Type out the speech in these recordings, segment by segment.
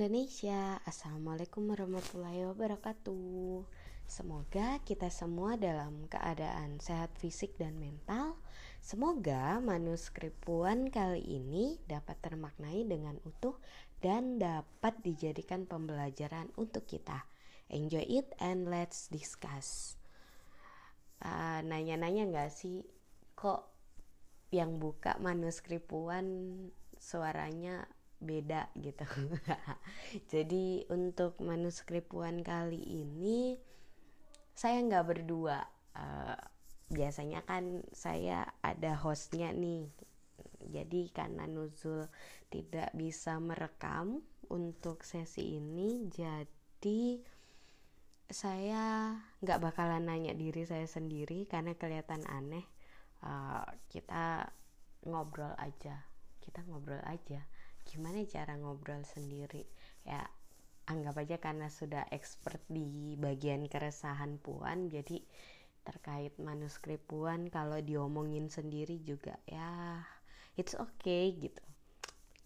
Indonesia, Assalamualaikum warahmatullahi wabarakatuh. Semoga kita semua dalam keadaan sehat fisik dan mental. Semoga manuskrip Puan kali ini dapat termaknai dengan utuh dan dapat dijadikan pembelajaran untuk kita. Enjoy it and let's discuss. Uh, nanya-nanya nggak sih kok yang buka manuskrip Puan suaranya beda gitu. Jadi untuk manuskripwan kali ini saya nggak berdua. Uh, biasanya kan saya ada hostnya nih. Jadi karena Nuzul tidak bisa merekam untuk sesi ini jadi saya nggak bakalan nanya diri saya sendiri karena kelihatan aneh. Uh, kita ngobrol aja. Kita ngobrol aja gimana cara ngobrol sendiri? Ya anggap aja karena sudah expert di bagian keresahan puan jadi terkait manuskrip puan kalau diomongin sendiri juga ya it's okay gitu.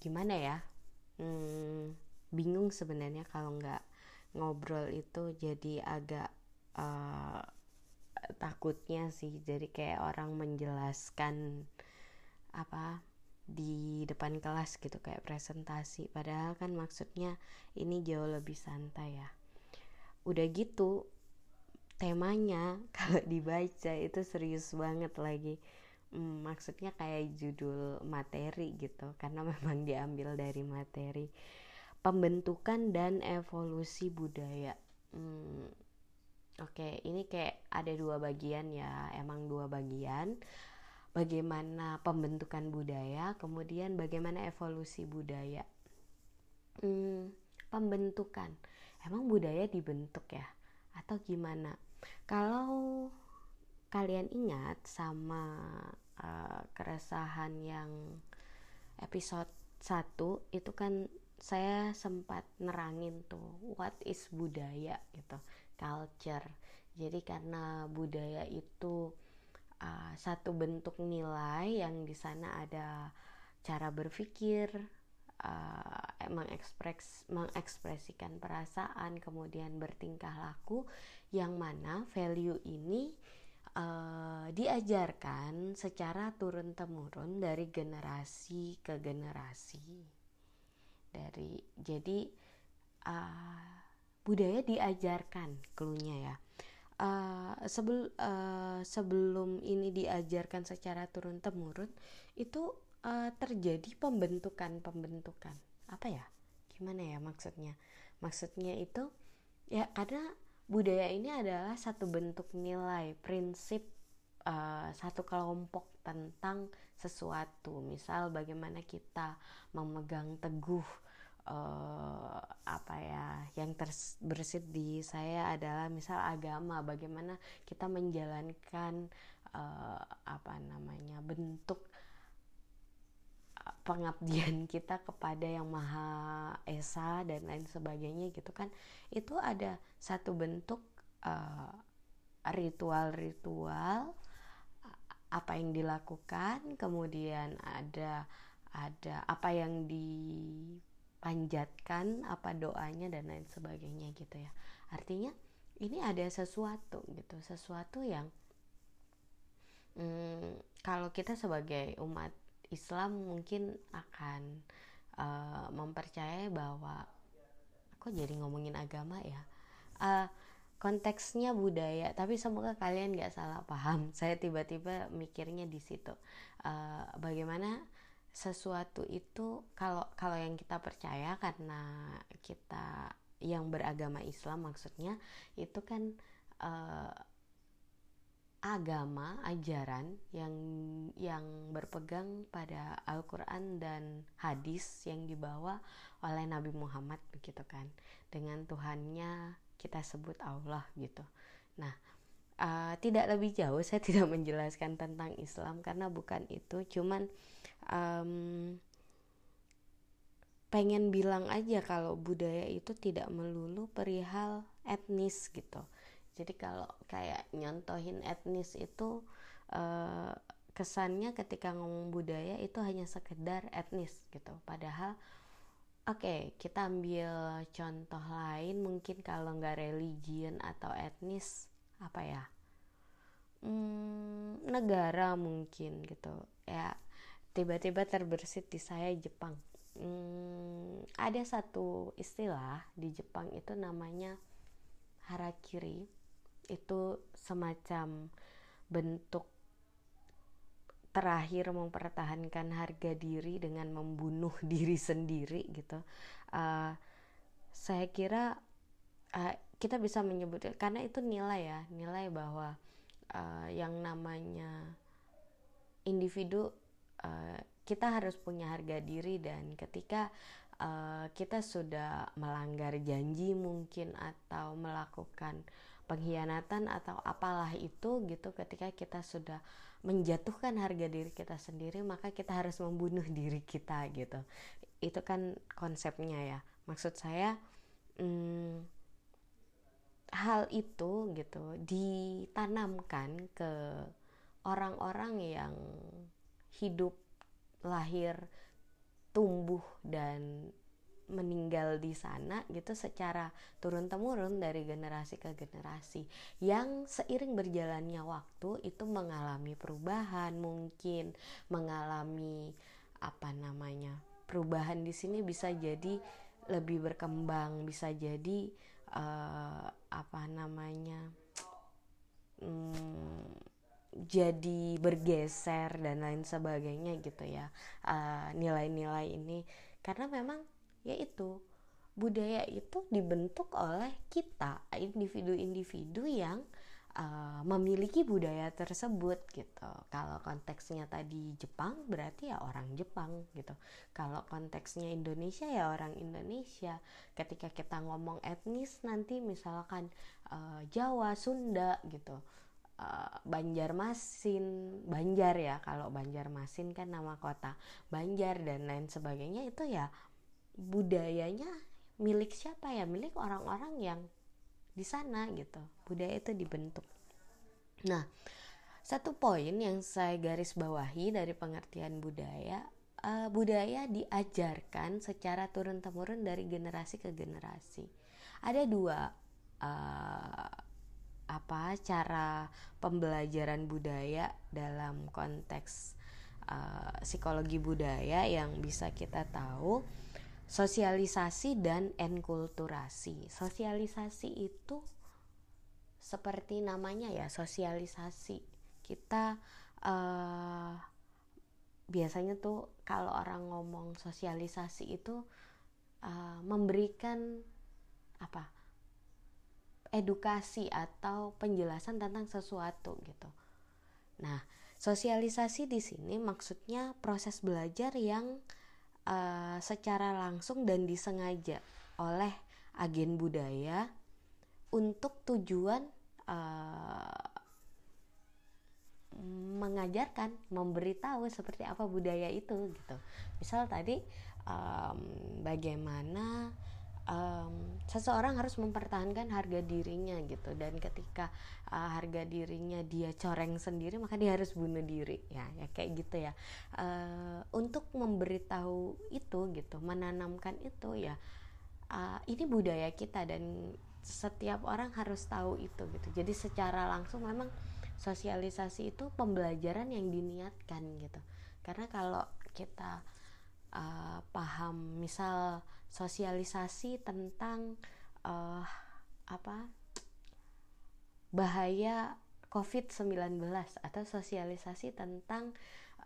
Gimana ya? Hmm, bingung sebenarnya kalau nggak ngobrol itu jadi agak uh, takutnya sih. Jadi kayak orang menjelaskan apa di depan kelas gitu kayak presentasi. Padahal kan maksudnya ini jauh lebih santai ya. Udah gitu temanya kalau dibaca itu serius banget lagi. Hmm, maksudnya kayak judul materi gitu karena memang diambil dari materi. Pembentukan dan evolusi budaya. Hmm, oke okay, ini kayak ada dua bagian ya emang dua bagian bagaimana pembentukan budaya, kemudian bagaimana evolusi budaya. Hmm, pembentukan, emang budaya dibentuk ya, atau gimana? Kalau kalian ingat sama uh, keresahan yang episode 1 itu kan saya sempat nerangin tuh what is budaya gitu, culture. Jadi karena budaya itu uh, satu bentuk nilai yang di sana ada cara berpikir uh, mengekspres mengekspresikan perasaan kemudian bertingkah laku yang mana value ini uh, diajarkan secara turun temurun dari generasi ke generasi. Dari jadi uh, budaya diajarkan klunya ya. Uh, sebel, uh, sebelum ini diajarkan secara turun temurun itu uh, terjadi pembentukan pembentukan apa ya? Gimana ya maksudnya? Maksudnya itu ya karena budaya ini adalah satu bentuk nilai prinsip uh, satu kelompok tentang sesuatu. Misal bagaimana kita memegang teguh uh, apa ya yang terbersit di saya adalah misal agama bagaimana kita menjalankan uh, apa namanya bentuk eh, pengabdian kita kepada yang maha esa dan lain sebagainya gitu kan. Itu ada satu bentuk ritual-ritual uh, apa yang dilakukan kemudian ada ada apa yang di panjatkan apa doanya dan lain sebagainya gitu ya. Artinya ini ada sesuatu gitu sesuatu yang hmm, kalau kita sebagai umat Islam mungkin akan uh, mempercayai bahwa aku jadi ngomongin agama ya? Uh, konteksnya budaya tapi semoga kalian gak salah paham. Saya tiba-tiba mikirnya di situ. Uh, bagaimana sesuatu itu kalau kalau yang kita percaya karena kita yang beragama Islam maksudnya itu kan uh, agama ajaran yang yang berpegang pada Al-Qur'an dan hadis yang dibawa oleh Nabi Muhammad begitu kan dengan Tuhannya kita sebut Allah gitu. Nah, uh, tidak lebih jauh saya tidak menjelaskan tentang Islam karena bukan itu. Cuman um, pengen bilang aja kalau budaya itu tidak melulu perihal etnis gitu. Jadi kalau kayak nyontohin etnis itu uh, kesannya ketika ngomong budaya itu hanya sekedar etnis gitu. Padahal Oke, kita ambil contoh lain mungkin kalau nggak religion atau etnis apa ya? Hmm, negara mungkin gitu ya. Tiba-tiba terbersit di saya Jepang. Hmm, ada satu istilah di Jepang itu namanya harakiri. Itu semacam bentuk terakhir mempertahankan harga diri dengan membunuh diri sendiri gitu uh, saya kira uh, kita bisa menyebut karena itu nilai ya nilai bahwa uh, yang namanya individu uh, kita harus punya harga diri dan ketika uh, kita sudah melanggar janji mungkin atau melakukan pengkhianatan atau apalah itu gitu ketika kita sudah menjatuhkan harga diri kita sendiri maka kita harus membunuh diri kita gitu. Itu kan konsepnya ya. Maksud saya hmm, hal itu gitu ditanamkan ke orang-orang yang hidup lahir tumbuh dan meninggal di sana gitu secara turun temurun dari generasi ke generasi. Yang seiring berjalannya waktu itu mengalami perubahan mungkin mengalami apa namanya perubahan di sini bisa jadi lebih berkembang bisa jadi uh, apa namanya hmm, jadi bergeser dan lain sebagainya gitu ya eh, nilai-nilai uh, ini. Karena memang yaitu budaya itu dibentuk oleh kita individu-individu yang memiliki budaya tersebut gitu. Kalau konteksnya tadi Jepang berarti ya orang Jepang gitu. Kalau konteksnya Indonesia ya orang Indonesia. Ketika kita ngomong etnis nanti misalkan uh, Jawa, Sunda gitu. Uh, Banjarmasin, Banjar ya kalau Banjarmasin kan nama kota Banjar dan lain sebagainya itu ya budayanya milik siapa ya milik orang-orang yang di sana gitu budaya itu dibentuk nah satu poin yang saya garis bawahi dari pengertian budaya uh, budaya diajarkan secara turun temurun dari generasi ke generasi ada dua uh, apa cara pembelajaran budaya dalam konteks uh, psikologi budaya yang bisa kita tahu sosialisasi dan enkulturasi. Sosialisasi itu seperti namanya ya, sosialisasi. Kita uh, biasanya tuh kalau orang ngomong sosialisasi itu uh, memberikan apa? edukasi atau penjelasan tentang sesuatu gitu. Nah, sosialisasi di sini maksudnya proses belajar yang uh, secara langsung dan disengaja oleh agen budaya untuk tujuan uh, mengajarkan, memberitahu seperti apa budaya itu gitu. Misal tadi um, bagaimana um, seseorang harus mempertahankan harga dirinya gitu. Dan ketika uh, harga dirinya dia coreng sendiri maka dia harus bunuh diri. Ya ya kayak gitu ya. Uh, untuk memberitahu itu gitu menanamkan itu ya uh, ini budaya kita dan setiap orang harus tahu itu gitu. Jadi secara langsung memang sosialisasi itu pembelajaran yang diniatkan gitu. Karena kalau kita uh, paham misal sosialisasi tentang uh, apa bahaya COVID-19 atau sosialisasi tentang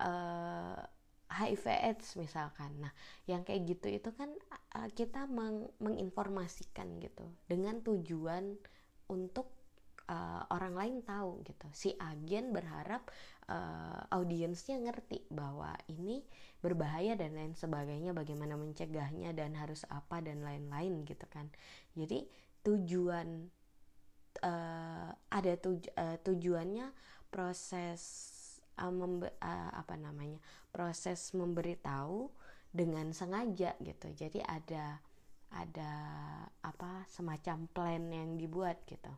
uh, HIV AIDS misalkan. Nah, yang kayak gitu itu kan uh, kita meng menginformasikan gitu dengan tujuan untuk uh, orang lain tahu gitu si agen berharap uh, audiensnya ngerti bahwa ini berbahaya dan lain sebagainya bagaimana mencegahnya dan harus apa dan lain-lain gitu kan jadi tujuan uh, ada tuj uh, tujuannya proses uh, uh, apa namanya proses memberitahu dengan sengaja gitu jadi ada ada apa semacam plan yang dibuat gitu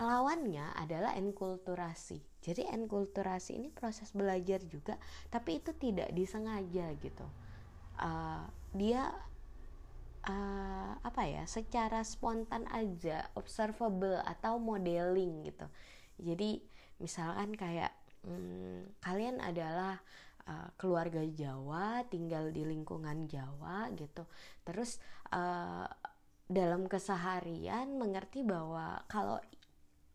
lawannya adalah enkulturasi. Jadi enkulturasi ini proses belajar juga, tapi itu tidak disengaja gitu. Uh, dia uh, apa ya secara spontan aja observable atau modeling gitu jadi misalkan kayak hmm, kalian adalah uh, keluarga Jawa tinggal di lingkungan Jawa gitu. Terus uh, dalam keseharian mengerti bahwa kalau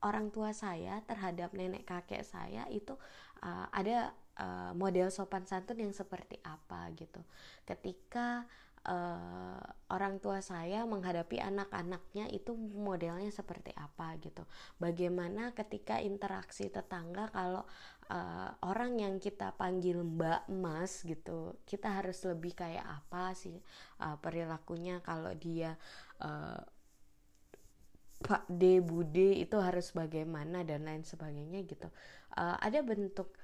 orang tua saya terhadap nenek kakek saya itu uh, ada uh, model sopan santun yang seperti apa gitu. Ketika uh, orang tua saya menghadapi anak-anaknya itu modelnya seperti apa gitu. Bagaimana ketika interaksi tetangga kalau uh, orang yang kita panggil Mbak Mas gitu, kita harus lebih kayak apa sih uh, perilakunya kalau dia uh, Pak D Bude itu harus bagaimana dan lain sebagainya gitu. Uh, ada bentuk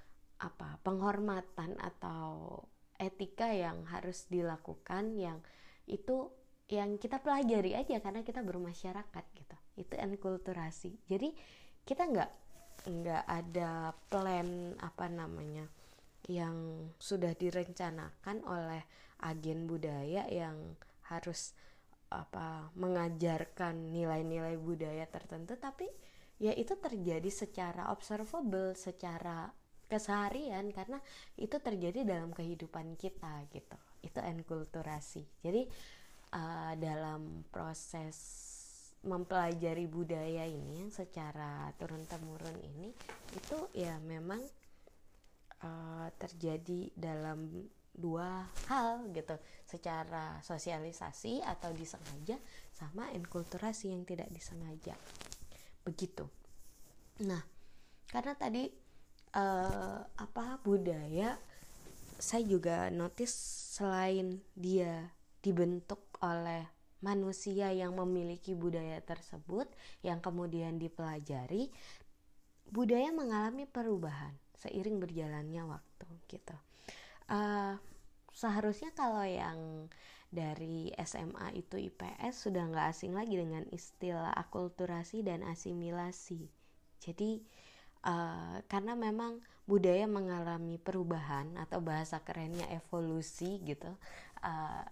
apa penghormatan atau etika yang harus dilakukan yang itu yang kita pelajari aja karena kita bermasyarakat gitu itu enkulturasi jadi kita nggak nggak ada plan apa namanya yang sudah direncanakan oleh agen budaya yang harus apa mengajarkan nilai-nilai budaya tertentu. Tapi ya itu terjadi secara observable secara keseharian karena itu terjadi dalam kehidupan kita gitu. Itu enkulturasi. Jadi uh, dalam proses mempelajari budaya ini yang secara turun temurun ini itu ya memang uh, terjadi dalam dua hal gitu. Secara sosialisasi atau disengaja sama enkulturasi yang tidak disengaja. Begitu. Nah karena tadi uh, apa budaya saya juga notice selain dia dibentuk oleh manusia yang memiliki budaya tersebut yang kemudian dipelajari budaya mengalami perubahan seiring berjalannya waktu gitu. Uh, seharusnya kalau yang dari SMA itu IPS sudah nggak asing lagi dengan istilah akulturasi dan asimilasi. Jadi uh, karena memang budaya mengalami perubahan atau bahasa kerennya evolusi gitu uh,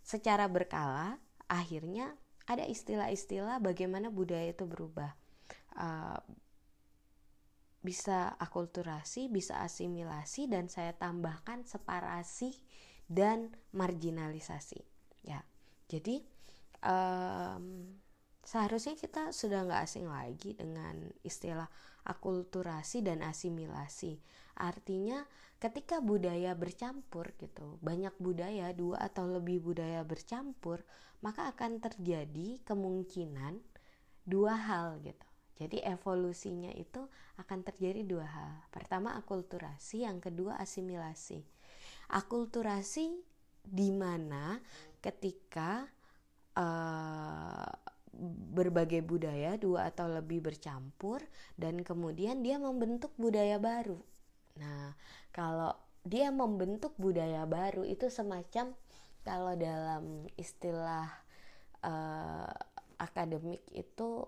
secara berkala akhirnya ada istilah-istilah bagaimana budaya itu berubah. Uh, bisa akulturasi bisa asimilasi dan saya tambahkan separasi dan marginalisasi. Ya jadi um, seharusnya kita sudah nggak asing lagi dengan istilah akulturasi dan asimilasi. Artinya ketika budaya bercampur gitu banyak budaya dua atau lebih budaya bercampur maka akan terjadi kemungkinan dua hal gitu. Jadi evolusinya itu akan terjadi dua hal. Pertama akulturasi yang kedua asimilasi. Akulturasi di mana ketika uh, berbagai budaya dua atau lebih bercampur dan kemudian dia membentuk budaya baru. Nah, kalau dia membentuk budaya baru itu semacam kalau dalam istilah uh, akademik itu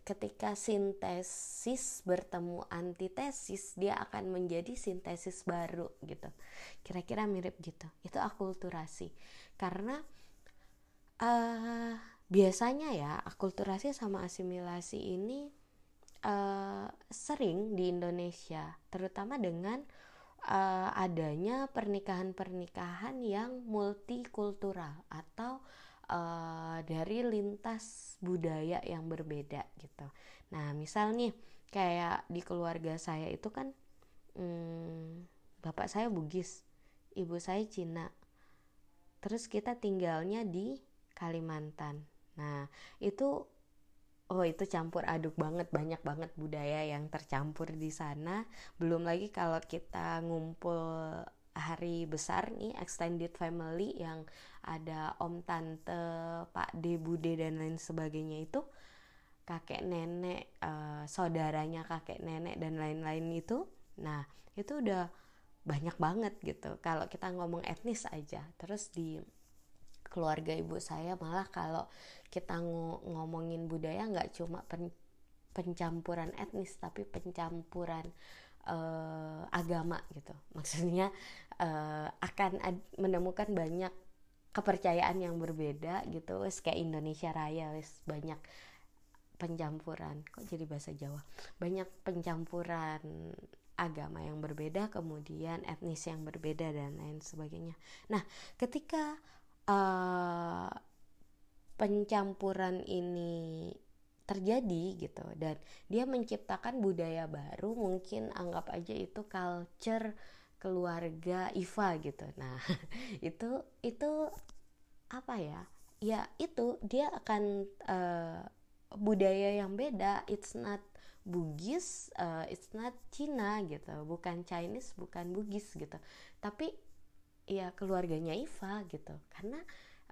ketika sintesis bertemu antitesis dia akan menjadi sintesis baru gitu. Kira-kira mirip gitu. Itu akulturasi. Karena uh, biasanya ya akulturasi sama asimilasi ini uh, sering di Indonesia terutama dengan uh, adanya pernikahan-pernikahan yang multikultural atau uh, dari lintas budaya yang berbeda gitu. Nah, misal nih kayak di keluarga saya itu kan hmm, bapak saya Bugis, ibu saya Cina. Terus kita tinggalnya di Kalimantan. Nah, itu oh itu campur aduk banget, banyak banget budaya yang tercampur di sana. Belum lagi kalau kita ngumpul hari besar nih extended family yang ada om tante pak de bude dan lain sebagainya itu kakek nenek uh, saudaranya kakek nenek dan lain-lain itu nah itu udah banyak banget gitu kalau kita ngomong etnis aja terus di keluarga ibu saya malah kalau kita ngomongin budaya nggak cuma pen pencampuran etnis tapi pencampuran uh, agama gitu. Maksudnya uh, akan menemukan banyak kepercayaan yang berbeda gitu. Wes kayak Indonesia Raya wes banyak pencampuran kok jadi bahasa Jawa? Banyak pencampuran agama yang berbeda kemudian etnis yang berbeda dan lain sebagainya. Nah ketika uh, pencampuran ini terjadi gitu. Dan dia menciptakan budaya baru mungkin anggap aja itu culture keluarga Iva gitu. Nah itu itu apa ya? Ya itu dia akan uh, budaya yang beda. It's not Bugis uh, it's not Cina gitu. Bukan Chinese bukan Bugis gitu. Tapi ya keluarganya Iva gitu. Karena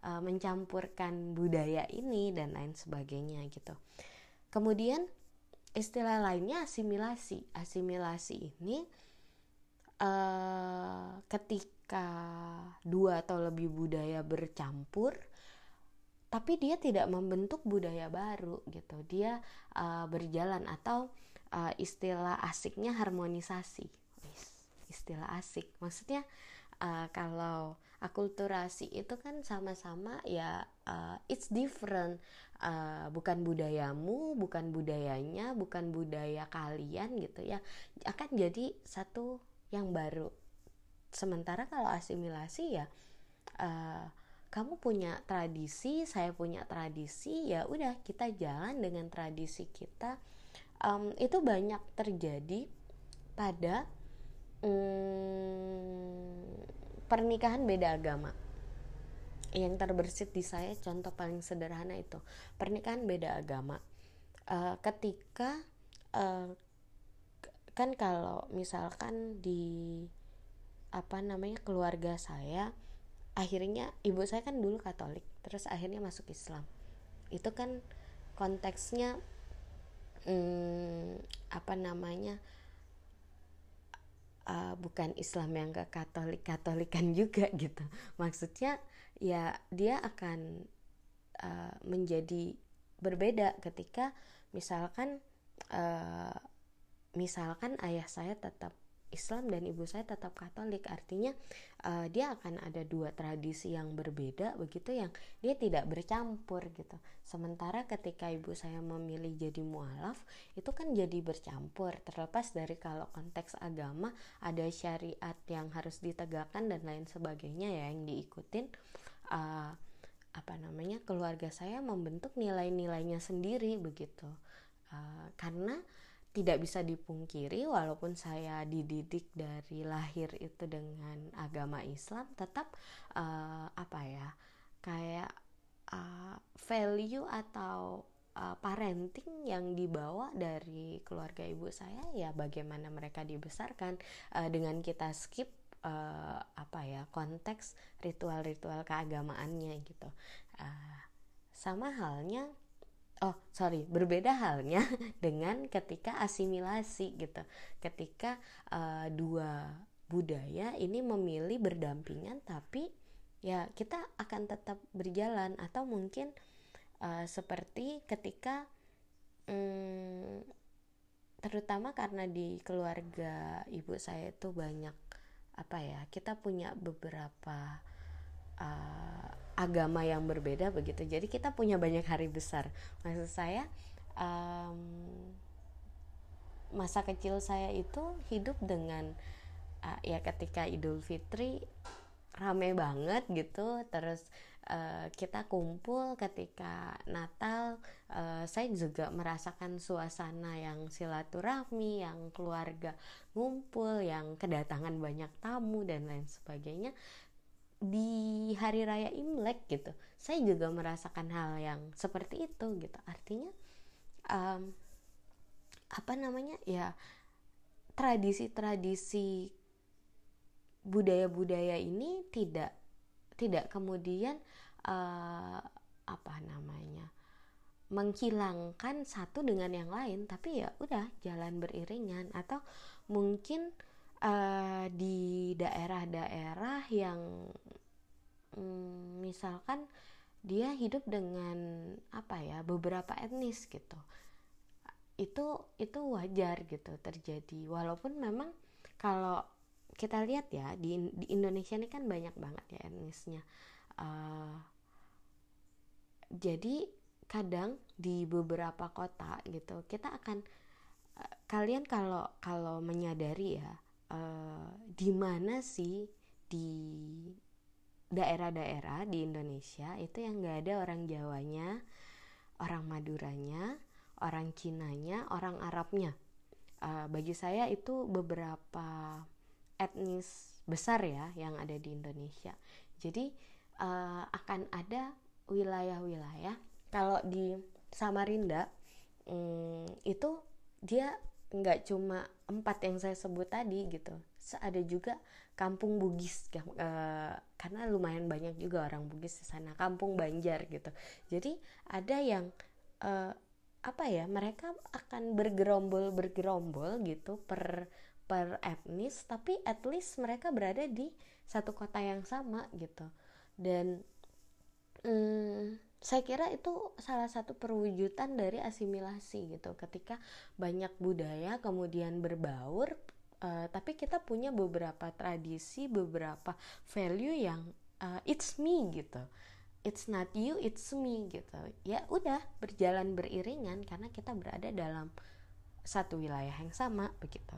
uh, mencampurkan budaya ini dan lain sebagainya gitu. Kemudian istilah lainnya asimilasi. Asimilasi ini uh, ketika dua atau lebih budaya bercampur tapi dia tidak membentuk budaya baru gitu. Dia uh, berjalan atau uh, istilah asiknya harmonisasi. Istilah asik. Maksudnya kalau akulturasi itu kan sama-sama ya uh, it's different. Uh, bukan budayamu bukan budayanya bukan budaya kalian gitu ya. Akan jadi satu yang baru. Sementara kalau asimilasi ya uh, kamu punya tradisi saya punya tradisi ya udah kita jalan dengan tradisi kita. Um, itu banyak terjadi pada um, pernikahan beda agama. Yang terbersit di saya contoh paling sederhana itu. Pernikahan beda agama. Uh, ketika uh, kan kalau misalkan di apa namanya keluarga saya akhirnya ibu saya kan dulu Katolik terus akhirnya masuk Islam. Itu kan konteksnya hmm, apa namanya uh, bukan Islam yang ke Katolik Katolikan juga gitu. Maksudnya ya dia akan uh, menjadi berbeda ketika misalkan uh, misalkan ayah saya tetap Islam dan ibu saya tetap Katolik. Artinya uh, dia akan ada dua tradisi yang berbeda begitu yang dia tidak bercampur gitu. Sementara ketika ibu saya memilih jadi mualaf itu kan jadi bercampur. Terlepas dari kalau konteks agama ada syariat yang harus ditegakkan dan lain sebagainya ya yang diikutin uh, apa namanya keluarga saya membentuk nilai-nilainya sendiri begitu. Uh, karena tidak bisa dipungkiri walaupun saya dididik dari lahir itu dengan agama Islam tetap uh, apa ya kayak uh, value atau uh, parenting yang dibawa dari keluarga ibu saya ya bagaimana mereka dibesarkan uh, dengan kita skip uh, apa ya konteks ritual-ritual keagamaannya gitu. Uh, sama halnya oh sorry berbeda halnya dengan ketika asimilasi gitu. Ketika uh, dua budaya ini memilih berdampingan tapi ya kita akan tetap berjalan atau mungkin uh, seperti ketika um, terutama karena di keluarga ibu saya itu banyak apa ya kita punya beberapa uh, agama yang berbeda begitu. Jadi kita punya banyak hari besar. Maksud saya um, masa kecil saya itu hidup dengan uh, ya ketika Idul Fitri rame banget gitu. Terus uh, kita kumpul ketika Natal uh, saya juga merasakan suasana yang silaturahmi yang keluarga ngumpul yang kedatangan banyak tamu dan lain sebagainya di hari raya Imlek gitu saya juga merasakan hal yang seperti itu gitu. Artinya um, apa namanya ya tradisi-tradisi budaya-budaya ini tidak tidak kemudian uh, apa namanya menghilangkan satu dengan yang lain. Tapi ya udah jalan beriringan. Atau mungkin uh, di daerah-daerah yang um, misalkan dia hidup dengan apa ya beberapa etnis gitu. Itu itu wajar gitu terjadi. Walaupun memang kalau kita lihat ya di, di Indonesia ini kan banyak banget ya etnisnya. Uh, jadi kadang di beberapa kota gitu kita akan uh, kalian kalau kalau menyadari ya uh, di mana sih di daerah-daerah di Indonesia itu yang nggak ada orang Jawanya, orang Maduranya, orang Cinanya, orang Arabnya. Uh, bagi saya itu beberapa etnis besar ya yang ada di Indonesia. Jadi uh, akan ada wilayah-wilayah kalau di Samarinda um, itu dia nggak cuma empat yang saya sebut tadi gitu. Ada juga kampung Bugis uh, karena lumayan banyak juga orang Bugis di sana kampung Banjar gitu. Jadi ada yang uh, apa ya mereka akan bergerombol bergerombol gitu per per etnis tapi at least mereka berada di satu kota yang sama gitu. Dan um, saya kira itu salah satu perwujudan dari asimilasi gitu. Ketika banyak budaya kemudian berbaur uh, tapi kita punya beberapa tradisi beberapa value yang uh, it's me gitu. It's not you it's me gitu. Ya udah berjalan beriringan karena kita berada dalam satu wilayah yang sama begitu.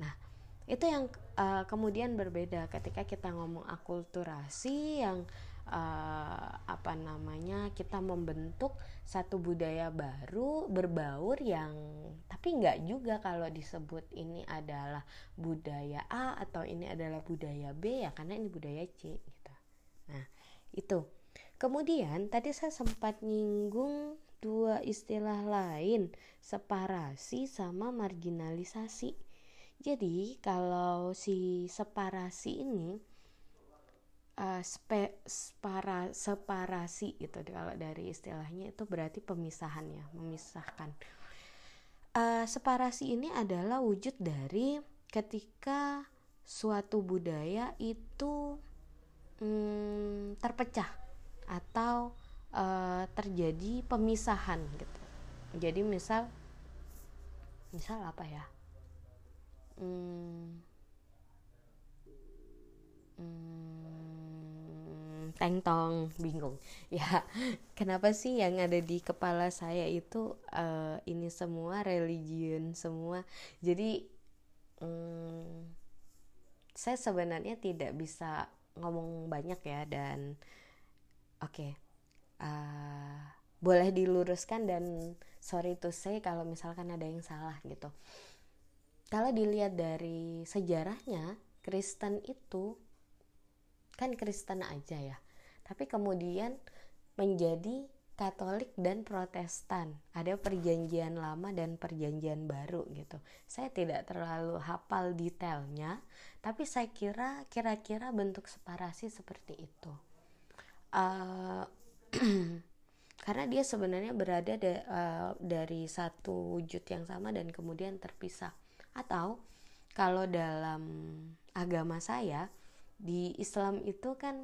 Nah itu yang uh, kemudian berbeda ketika kita ngomong akulturasi yang apa namanya kita membentuk satu budaya baru berbaur yang tapi nggak juga kalau disebut ini adalah budaya A atau ini adalah budaya B ya karena ini budaya C gitu. Nah itu. Kemudian tadi saya sempat nyinggung dua istilah lain separasi sama marginalisasi. Jadi kalau si separasi ini uh, spe, separa, separasi gitu kalau dari istilahnya itu berarti pemisahan ya memisahkan. Uh, separasi ini adalah wujud dari ketika suatu budaya itu hmm, terpecah atau uh, terjadi pemisahan gitu. Jadi misal misal apa ya? Hmm, hmm, tengtong bingung. Ya kenapa sih yang ada di kepala saya itu uh, ini semua religion semua? Jadi um, saya sebenarnya tidak bisa ngomong banyak ya dan oke okay, uh, eh, boleh diluruskan dan sorry to say kalau misalkan ada yang salah gitu. Kalau dilihat dari sejarahnya Kristen itu kan Kristen aja ya tapi kemudian menjadi Katolik dan Protestan. Ada perjanjian lama dan perjanjian baru gitu. Saya tidak terlalu hafal detailnya, tapi saya kira kira-kira bentuk separasi seperti itu. Uh, karena dia sebenarnya berada de, uh, dari satu wujud yang sama dan kemudian terpisah. Atau kalau dalam agama saya di Islam itu kan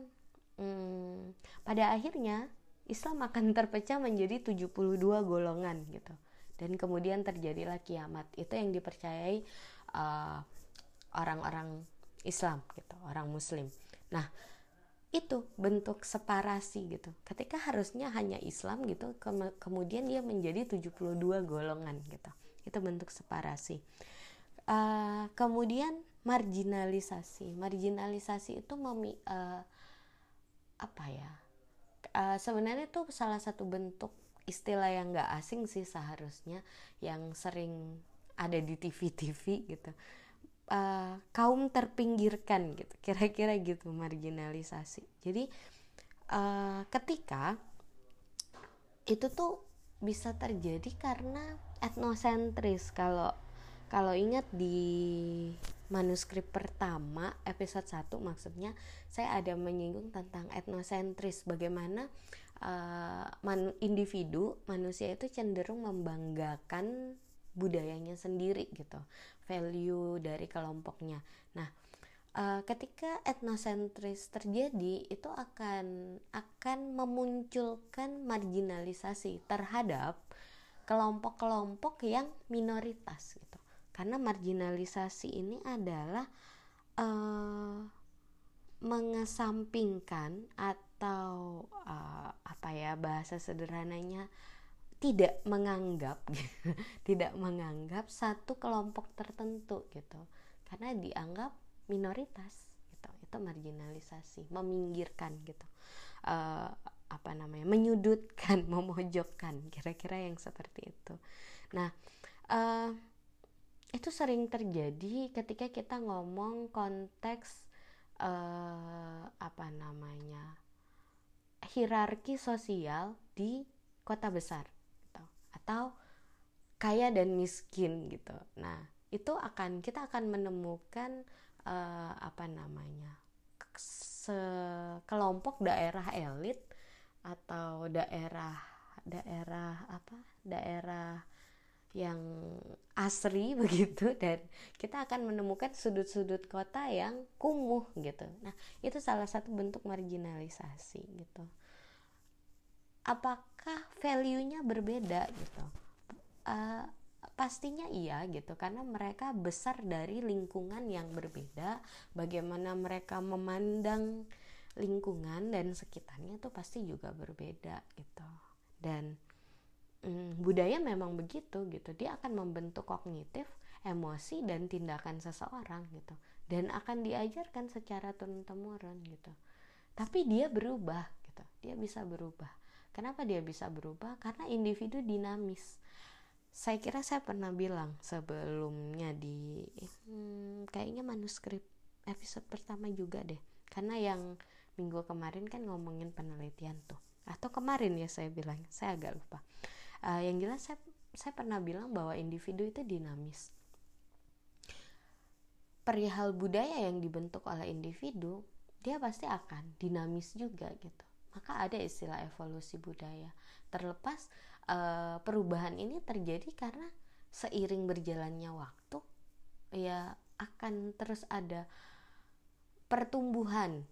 hmm, pada akhirnya Islam akan terpecah menjadi 72 golongan gitu. Dan kemudian terjadilah kiamat. Itu yang dipercayai uh, orang-orang Islam gitu orang Muslim. Nah itu bentuk separasi gitu. Ketika harusnya hanya Islam gitu ke kemudian dia menjadi 72 golongan gitu. Itu bentuk separasi. Uh, kemudian marginalisasi. Marginalisasi itu memi, uh, apa ya? Uh, sebenarnya itu salah satu bentuk istilah yang gak asing sih seharusnya yang sering ada di TV-TV gitu. Uh, kaum terpinggirkan gitu kira-kira gitu marginalisasi. Jadi uh, ketika itu tuh bisa terjadi karena etnosentris. Kalau kalau ingat di manuskrip pertama episode 1 maksudnya saya ada menyinggung tentang etnosentris. Bagaimana uh, individu manusia itu cenderung membanggakan budayanya sendiri gitu. Value dari kelompoknya. Nah uh, ketika etnosentris terjadi itu akan akan memunculkan marginalisasi terhadap kelompok-kelompok yang minoritas gitu karena marginalisasi ini adalah uh, mengesampingkan atau uh, apa ya bahasa sederhananya tidak menganggap tidak menganggap satu kelompok tertentu gitu. Karena dianggap minoritas gitu itu marginalisasi meminggirkan gitu. Uh, apa namanya menyudutkan memojokkan kira-kira yang seperti itu. Nah uh, itu sering terjadi ketika kita ngomong konteks uh, apa namanya hierarki sosial di kota besar gitu. atau kaya dan miskin gitu. Nah, itu akan kita akan menemukan uh, apa namanya? sekelompok daerah elit atau daerah daerah apa? daerah yang asri begitu dan kita akan menemukan sudut-sudut kota yang kumuh gitu. Nah, itu salah satu bentuk marginalisasi gitu. Apakah value-nya berbeda gitu? Uh, pastinya iya gitu karena mereka besar dari lingkungan yang berbeda. Bagaimana mereka memandang lingkungan dan sekitarnya itu pasti juga berbeda gitu. Dan hmm, budaya memang begitu gitu. Dia akan membentuk kognitif emosi dan tindakan seseorang gitu. Dan akan diajarkan secara turun temurun gitu. Tapi dia berubah gitu. Dia bisa berubah. Kenapa dia bisa berubah? Karena individu dinamis. Saya kira saya pernah bilang sebelumnya di hmm, kayaknya manuskrip episode pertama juga deh. Karena yang minggu kemarin kan ngomongin penelitian tuh. Atau kemarin ya saya bilang saya agak lupa uh, yang jelas saya saya pernah bilang bahwa individu itu dinamis. Perihal budaya yang dibentuk oleh individu dia pasti akan dinamis juga gitu. Maka ada istilah evolusi budaya. Terlepas uh, perubahan ini terjadi karena seiring berjalannya waktu ya akan terus ada pertumbuhan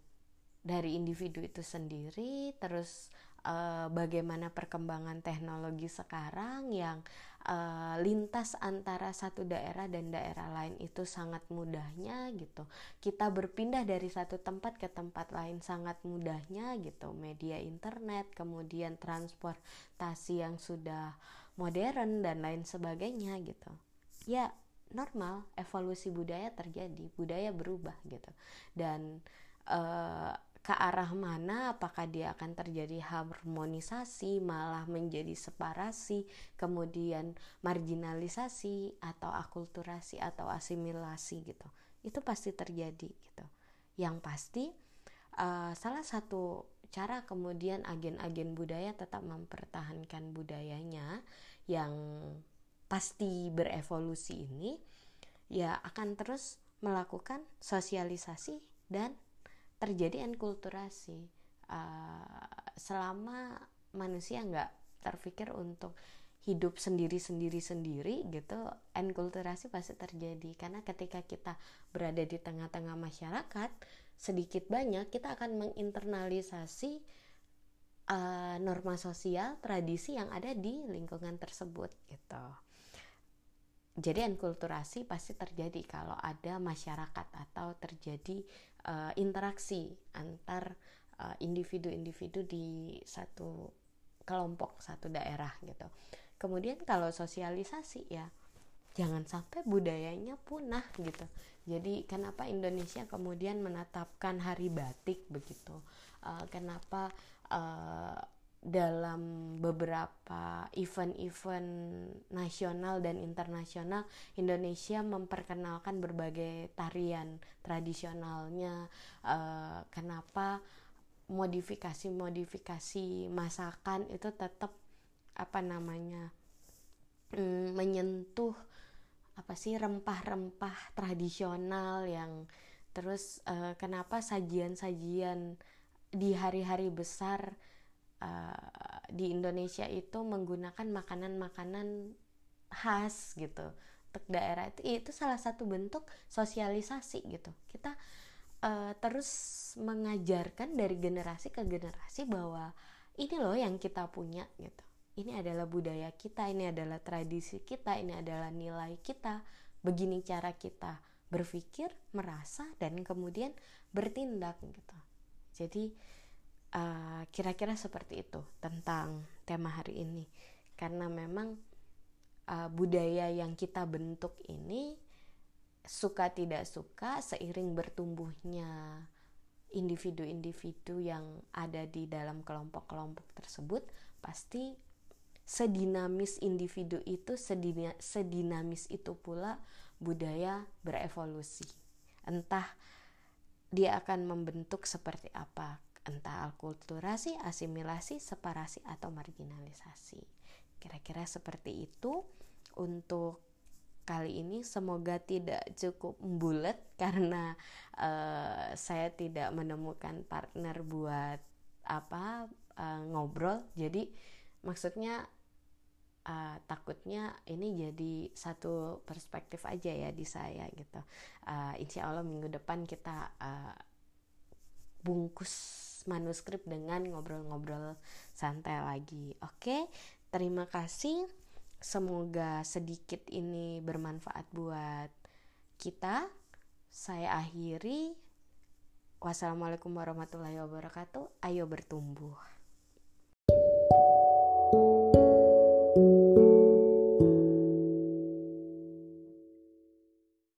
dari individu itu sendiri terus uh, bagaimana perkembangan teknologi sekarang yang uh, lintas antara satu daerah dan daerah lain itu sangat mudahnya gitu. Kita berpindah dari satu tempat ke tempat lain sangat mudahnya gitu. Media internet, kemudian transportasi yang sudah modern dan lain sebagainya gitu. Ya, normal evolusi budaya terjadi, budaya berubah gitu. Dan uh, ke arah mana? Apakah dia akan terjadi harmonisasi malah menjadi separasi kemudian marginalisasi atau akulturasi atau asimilasi gitu? Itu pasti terjadi gitu. Yang pasti uh, salah satu cara kemudian agen-agen budaya tetap mempertahankan budayanya yang pasti berevolusi ini ya akan terus melakukan sosialisasi dan terjadi enkulturasi. Uh, selama manusia nggak terpikir untuk hidup sendiri sendiri sendiri gitu enkulturasi pasti terjadi. Karena ketika kita berada di tengah-tengah masyarakat sedikit banyak kita akan menginternalisasi uh, norma sosial tradisi yang ada di lingkungan tersebut gitu. Jadi enkulturasi pasti terjadi kalau ada masyarakat atau terjadi uh, interaksi antar uh, individu-individu di satu kelompok satu daerah gitu. Kemudian kalau sosialisasi ya jangan sampai budayanya punah gitu. Jadi kenapa Indonesia kemudian menetapkan hari batik begitu? Uh, kenapa uh, dalam beberapa event-event nasional dan internasional Indonesia memperkenalkan berbagai tarian tradisionalnya. Uh, kenapa modifikasi-modifikasi masakan itu tetap apa namanya um, menyentuh apa sih rempah-rempah tradisional yang terus uh, kenapa sajian-sajian di hari-hari besar uh, di Indonesia itu menggunakan makanan-makanan khas gitu. Untuk daerah itu itu salah satu bentuk sosialisasi gitu. Kita uh, terus mengajarkan dari generasi ke generasi bahwa ini loh yang kita punya gitu. Ini adalah budaya kita ini adalah tradisi kita ini adalah nilai kita. Begini cara kita berpikir merasa dan kemudian bertindak gitu. Jadi kira kira-kira seperti itu tentang tema hari ini. Karena memang uh, budaya yang kita bentuk ini suka tidak suka seiring bertumbuhnya individu-individu yang ada di dalam kelompok-kelompok tersebut pasti sedinamis individu itu sedina, sedinamis itu pula budaya berevolusi. Entah dia akan membentuk seperti apa entah alkulturasi, asimilasi, separasi atau marginalisasi. Kira-kira seperti itu untuk kali ini semoga tidak cukup bulat karena uh, saya tidak menemukan partner buat apa uh, ngobrol. Jadi maksudnya uh, takutnya ini jadi satu perspektif aja ya di saya gitu. Uh, insya Allah minggu depan kita uh, bungkus manuskrip dengan ngobrol-ngobrol santai lagi. Oke, terima kasih. Semoga sedikit ini bermanfaat buat kita. Saya akhiri. Wassalamualaikum warahmatullahi wabarakatuh. Ayo bertumbuh. thank you